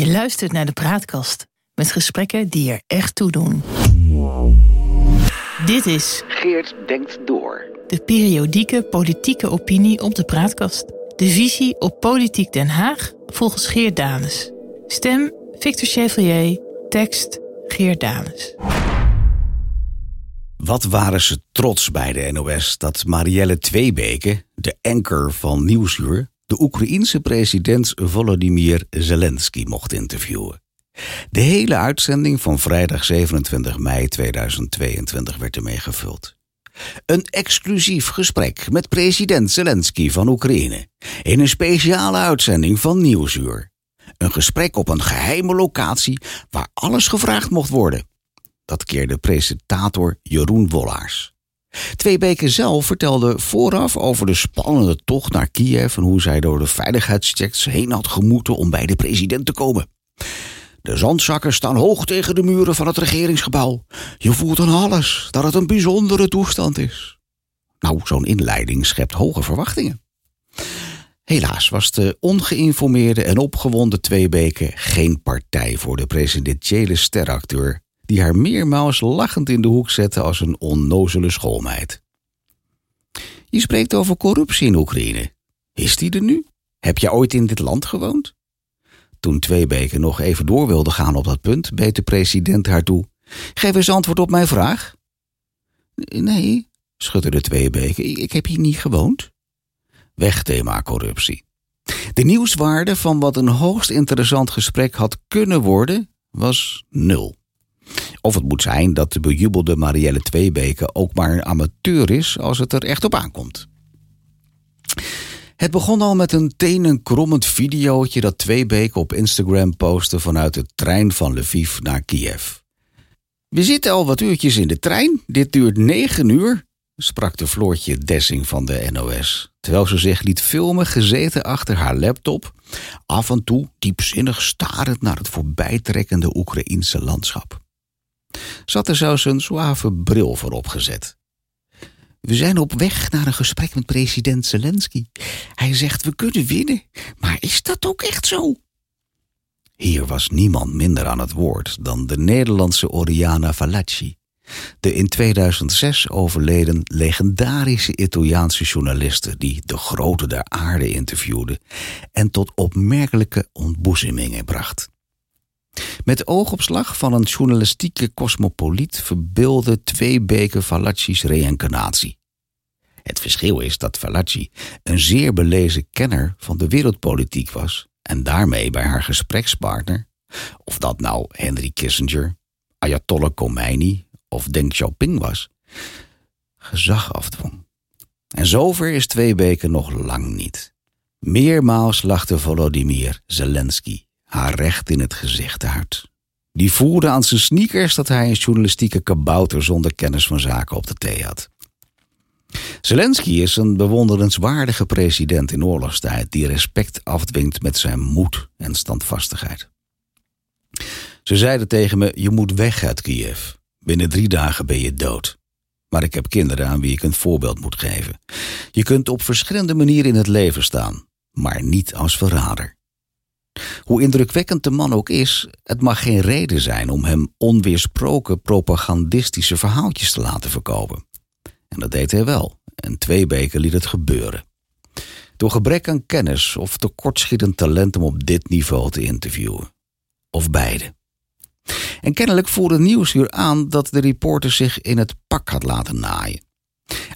Je luistert naar de Praatkast met gesprekken die er echt toe doen. Dit is Geert denkt door. de periodieke politieke opinie op de Praatkast. De visie op Politiek Den Haag volgens Geert Danes. Stem Victor Chevalier, tekst Geert Danes. Wat waren ze trots bij de NOS dat Marielle Tweebeke, de anker van Nieuwsuur, de Oekraïense president Volodymyr Zelensky mocht interviewen. De hele uitzending van vrijdag 27 mei 2022 werd ermee gevuld. Een exclusief gesprek met president Zelensky van Oekraïne in een speciale uitzending van Nieuwsuur. Een gesprek op een geheime locatie waar alles gevraagd mocht worden. Dat keerde presentator Jeroen Wollaars. Twee weken zelf vertelde vooraf over de spannende tocht naar Kiev en hoe zij door de veiligheidschecks heen had gemoeten om bij de president te komen. De zandzakken staan hoog tegen de muren van het regeringsgebouw. Je voelt aan alles dat het een bijzondere toestand is. Nou, zo'n inleiding schept hoge verwachtingen. Helaas was de ongeïnformeerde en opgewonden Tweebeke geen partij voor de presidentiële steracteur die haar meermaals lachend in de hoek zette als een onnozele schoolmeid. Je spreekt over corruptie in Oekraïne. Is die er nu? Heb je ooit in dit land gewoond? Toen Tweebeke nog even door wilde gaan op dat punt, beet de president haar toe. Geef eens antwoord op mijn vraag. Nee, schudde de Tweebeke, ik heb hier niet gewoond. Weg thema corruptie. De nieuwswaarde van wat een hoogst interessant gesprek had kunnen worden, was nul. Of het moet zijn dat de bejubelde Marielle Tweebeke ook maar een amateur is als het er echt op aankomt. Het begon al met een tenenkrommend videootje dat Tweebeke op Instagram postte vanuit de trein van Lviv naar Kiev. We zitten al wat uurtjes in de trein, dit duurt negen uur, sprak de Floortje Dessing van de NOS, terwijl ze zich liet filmen gezeten achter haar laptop, af en toe diepzinnig starend naar het voorbijtrekkende Oekraïense landschap. Had er zelfs een suave bril voor opgezet. We zijn op weg naar een gesprek met president Zelensky. Hij zegt we kunnen winnen, maar is dat ook echt zo? Hier was niemand minder aan het woord dan de Nederlandse Oriana Fallaci, de in 2006 overleden legendarische Italiaanse journaliste die de grote der aarde interviewde en tot opmerkelijke ontboezemingen bracht. Met oogopslag van een journalistieke cosmopoliet verbeelde twee beken Fallaci's reïncarnatie. Het verschil is dat Fallaci een zeer belezen kenner van de wereldpolitiek was en daarmee bij haar gesprekspartner, of dat nou Henry Kissinger, Ayatollah Khomeini of Deng Xiaoping was, gezag afdwong. En zover is twee weken nog lang niet. Meermaals lachte Volodymyr Zelensky haar recht in het gezicht uit. Die voelde aan zijn sneakers dat hij een journalistieke kabouter zonder kennis van zaken op de thee had. Zelensky is een bewonderenswaardige president in oorlogstijd die respect afdwingt met zijn moed en standvastigheid. Ze zeiden tegen me: Je moet weg uit Kiev. Binnen drie dagen ben je dood. Maar ik heb kinderen aan wie ik een voorbeeld moet geven. Je kunt op verschillende manieren in het leven staan, maar niet als verrader. Hoe indrukwekkend de man ook is, het mag geen reden zijn om hem onweersproken propagandistische verhaaltjes te laten verkopen. En dat deed hij wel, en twee weken liet het gebeuren. Door gebrek aan kennis of tekortschietend talent om op dit niveau te interviewen. Of beide. En kennelijk voerde Nieuwsuur aan dat de reporter zich in het pak had laten naaien.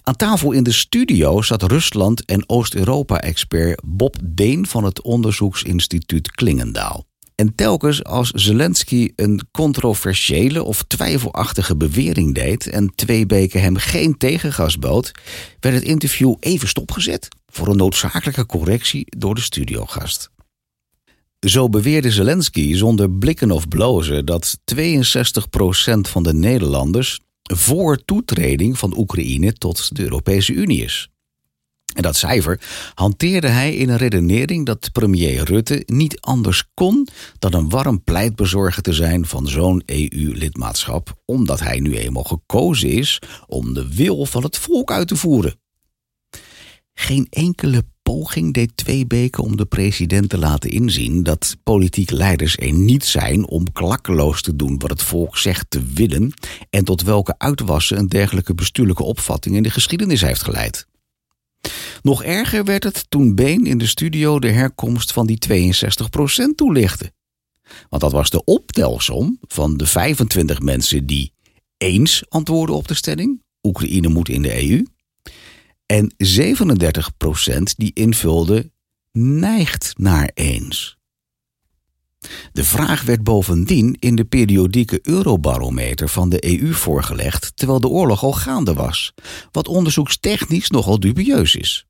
Aan tafel in de studio zat Rusland- en Oost-Europa-expert Bob Deen van het onderzoeksinstituut Klingendaal. En telkens als Zelensky een controversiële of twijfelachtige bewering deed en twee beken hem geen tegengas bood, werd het interview even stopgezet voor een noodzakelijke correctie door de studiogast. Zo beweerde Zelensky zonder blikken of blozen dat 62% van de Nederlanders voor toetreding van Oekraïne tot de Europese Unie is. En dat cijfer hanteerde hij in een redenering dat premier Rutte niet anders kon dan een warm pleitbezorger te zijn van zo'n EU-lidmaatschap, omdat hij nu eenmaal gekozen is om de wil van het volk uit te voeren. Geen enkele poging deed Tweebeke om de president te laten inzien dat politieke leiders er niet zijn om klakkeloos te doen wat het volk zegt te willen en tot welke uitwassen een dergelijke bestuurlijke opvatting in de geschiedenis heeft geleid. Nog erger werd het toen Been in de studio de herkomst van die 62% toelichtte. Want dat was de optelsom van de 25 mensen die eens antwoorden op de stelling: Oekraïne moet in de EU. En 37% die invulde neigt naar eens. De vraag werd bovendien in de periodieke Eurobarometer van de EU voorgelegd terwijl de oorlog al gaande was, wat onderzoekstechnisch nogal dubieus is.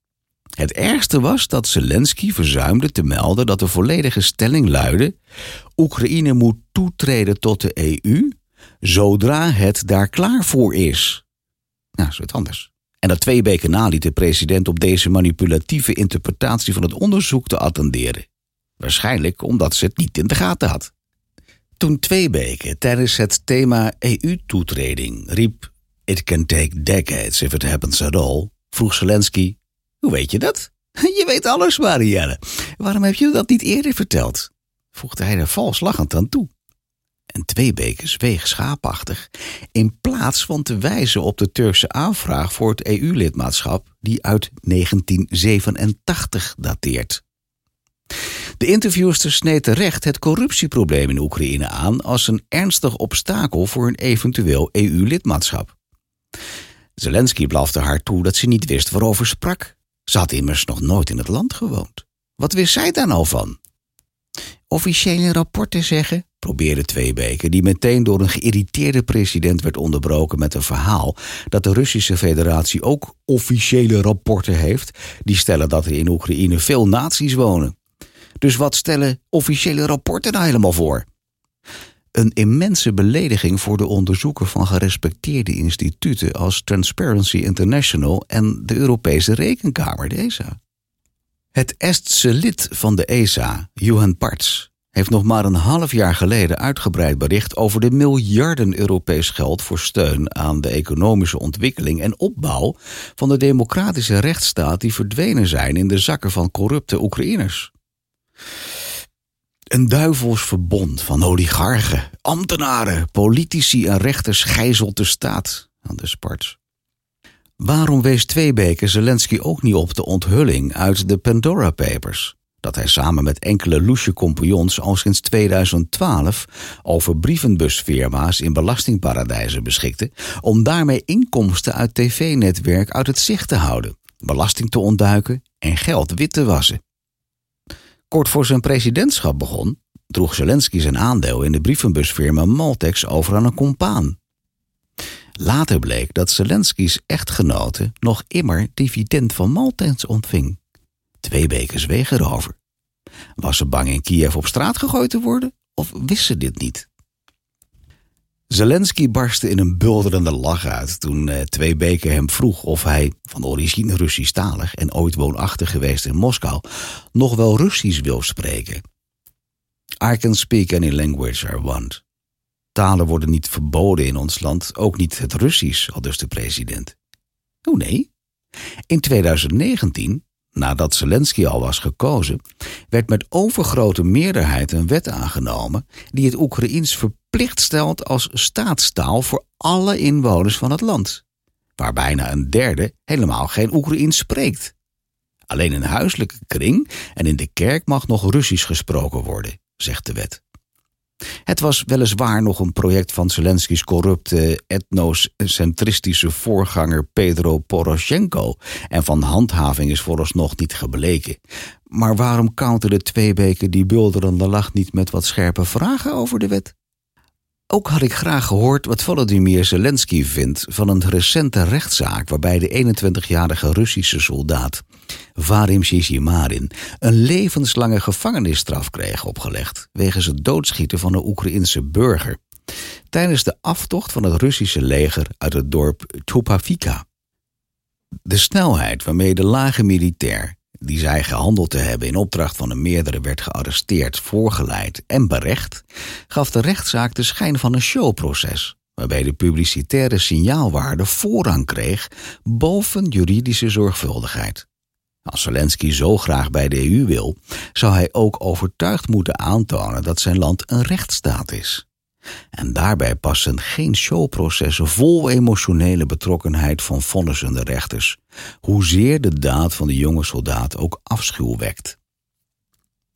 Het ergste was dat Zelensky verzuimde te melden dat de volledige stelling luidde: Oekraïne moet toetreden tot de EU zodra het daar klaar voor is. Nou, is wat anders. En dat twee weken na de president op deze manipulatieve interpretatie van het onderzoek te attenderen. Waarschijnlijk omdat ze het niet in de gaten had. Toen twee weken tijdens het thema EU-toetreding riep: It can take decades if it happens at all, vroeg Zelensky: Hoe weet je dat? Je weet alles, Marielle. Waarom heb je dat niet eerder verteld? voegde hij er vals lachend aan toe. En twee bekers weeg schaapachtig, in plaats van te wijzen op de Turkse aanvraag voor het EU-lidmaatschap, die uit 1987 dateert. De interviewster sneed terecht het corruptieprobleem in Oekraïne aan als een ernstig obstakel voor een eventueel EU-lidmaatschap. Zelensky blafte haar toe dat ze niet wist waarover sprak. Ze had immers nog nooit in het land gewoond. Wat wist zij daar nou van? Officiële rapporten zeggen, probeerde Tweebeke, die meteen door een geïrriteerde president werd onderbroken met een verhaal dat de Russische Federatie ook officiële rapporten heeft, die stellen dat er in Oekraïne veel nazi's wonen. Dus wat stellen officiële rapporten nou helemaal voor? Een immense belediging voor de onderzoeken van gerespecteerde instituten als Transparency International en de Europese Rekenkamer, de ESA. Het Estse lid van de ESA, Johan Parts, heeft nog maar een half jaar geleden uitgebreid bericht over de miljarden Europees geld voor steun aan de economische ontwikkeling en opbouw van de democratische rechtsstaat die verdwenen zijn in de zakken van corrupte Oekraïners. Een duivels verbond van oligarchen, ambtenaren, politici en rechters gijzelt de staat aan de Sparts. Waarom wees Tweebeke Zelensky ook niet op de onthulling uit de Pandora Papers? Dat hij samen met enkele loesje compagnons al sinds 2012 over brievenbusfirma's in belastingparadijzen beschikte, om daarmee inkomsten uit tv-netwerk uit het zicht te houden, belasting te ontduiken en geld wit te wassen. Kort voor zijn presidentschap begon, droeg Zelensky zijn aandeel in de brievenbusfirma Maltex over aan een compaan. Later bleek dat Zelensky's echtgenote nog immer dividend van Maltex ontving. Twee weken zweeg erover. Was ze bang in Kiev op straat gegooid te worden of wist ze dit niet? Zelensky barstte in een bulderende lach uit toen uh, Twee Beken hem vroeg of hij, van origine Russisch-talig en ooit woonachtig geweest in Moskou, nog wel Russisch wil spreken. I can speak any language I want. Talen worden niet verboden in ons land, ook niet het Russisch, al dus de president. Oh nee. In 2019, nadat Zelensky al was gekozen, werd met overgrote meerderheid een wet aangenomen die het Oekraïens verplicht stelt als staatstaal voor alle inwoners van het land, waar bijna een derde helemaal geen Oekraïens spreekt. Alleen in huiselijke kring en in de kerk mag nog Russisch gesproken worden, zegt de wet. Het was weliswaar nog een project van Zelensky's corrupte etnocentristische voorganger Pedro Poroshenko en van handhaving is vooralsnog niet gebleken. Maar waarom counterde Tweebeke die bulderende lach niet met wat scherpe vragen over de wet? Ook had ik graag gehoord wat Volodymyr Zelensky vindt van een recente rechtszaak waarbij de 21-jarige Russische soldaat Vadim Shishimarin een levenslange gevangenisstraf kreeg opgelegd wegens het doodschieten van een Oekraïense burger tijdens de aftocht van het Russische leger uit het dorp Tupavika. De snelheid waarmee de lage militair, die zij gehandeld te hebben in opdracht van een meerdere, werd gearresteerd, voorgeleid en berecht, gaf de rechtszaak de schijn van een showproces, waarbij de publicitaire signaalwaarde voorrang kreeg boven juridische zorgvuldigheid. Als Zelensky zo graag bij de EU wil, zou hij ook overtuigd moeten aantonen dat zijn land een rechtsstaat is. En daarbij passen geen showprocessen vol emotionele betrokkenheid van vonnissende rechters, hoezeer de daad van de jonge soldaat ook afschuw wekt.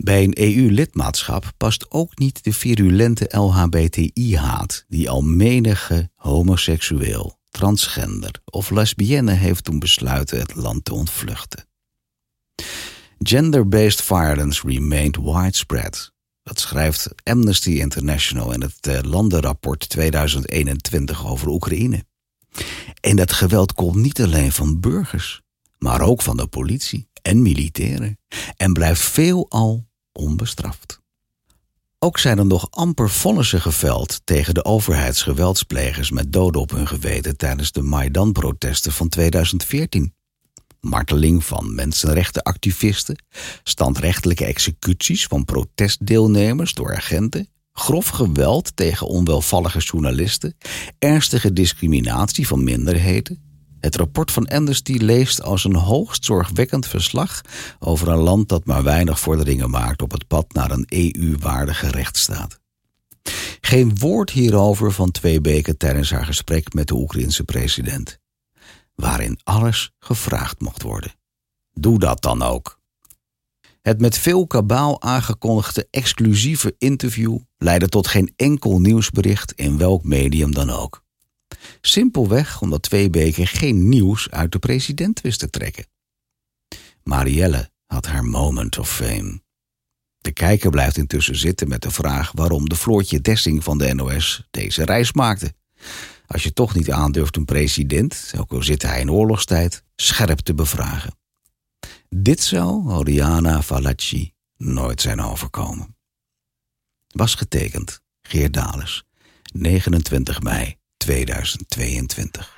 Bij een EU-lidmaatschap past ook niet de virulente LHBTI-haat die al menige homoseksueel, transgender of lesbienne heeft toen besluiten het land te ontvluchten. Gender-based violence remained widespread. Dat schrijft Amnesty International in het eh, landenrapport 2021 over Oekraïne. En dat geweld komt niet alleen van burgers, maar ook van de politie en militairen en blijft veelal onbestraft. Ook zijn er nog amper vonnissen geveld tegen de overheidsgeweldsplegers met doden op hun geweten tijdens de Maidan-protesten van 2014 marteling van mensenrechtenactivisten, standrechtelijke executies van protestdeelnemers door agenten, grof geweld tegen onwelvallige journalisten, ernstige discriminatie van minderheden. Het rapport van Amnesty leest als een hoogst zorgwekkend verslag over een land dat maar weinig vorderingen maakt op het pad naar een EU-waardige rechtsstaat. Geen woord hierover van twee beken tijdens haar gesprek met de Oekraïense president waarin alles gevraagd mocht worden. Doe dat dan ook. Het met veel kabaal aangekondigde exclusieve interview leidde tot geen enkel nieuwsbericht in welk medium dan ook. Simpelweg omdat twee beken geen nieuws uit de president wist te trekken. Marielle had haar moment of fame. De kijker blijft intussen zitten met de vraag waarom de Floortje Dessing van de NOS deze reis maakte. Als je toch niet aandurft een president, ook al zit hij in oorlogstijd, scherp te bevragen. Dit zou Oriana Falacci nooit zijn overkomen. Was getekend Geert Dales, 29 mei 2022.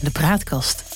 De praatkast